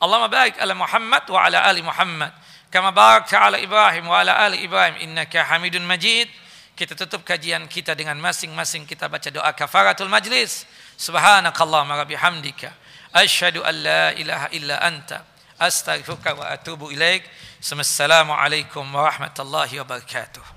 اللهم بارك على محمد وعلى آل محمد كما باركت على إبراهيم وعلى آل إبراهيم إنك حميد مجيد kita tutup kajian kita dengan masing-masing kita baca doa kafaratul majlis subhanakallahumma bihamdika asyhadu an la ilaha illa anta astaghfiruka wa atubu ilaik assalamu alaikum warahmatullahi wabarakatuh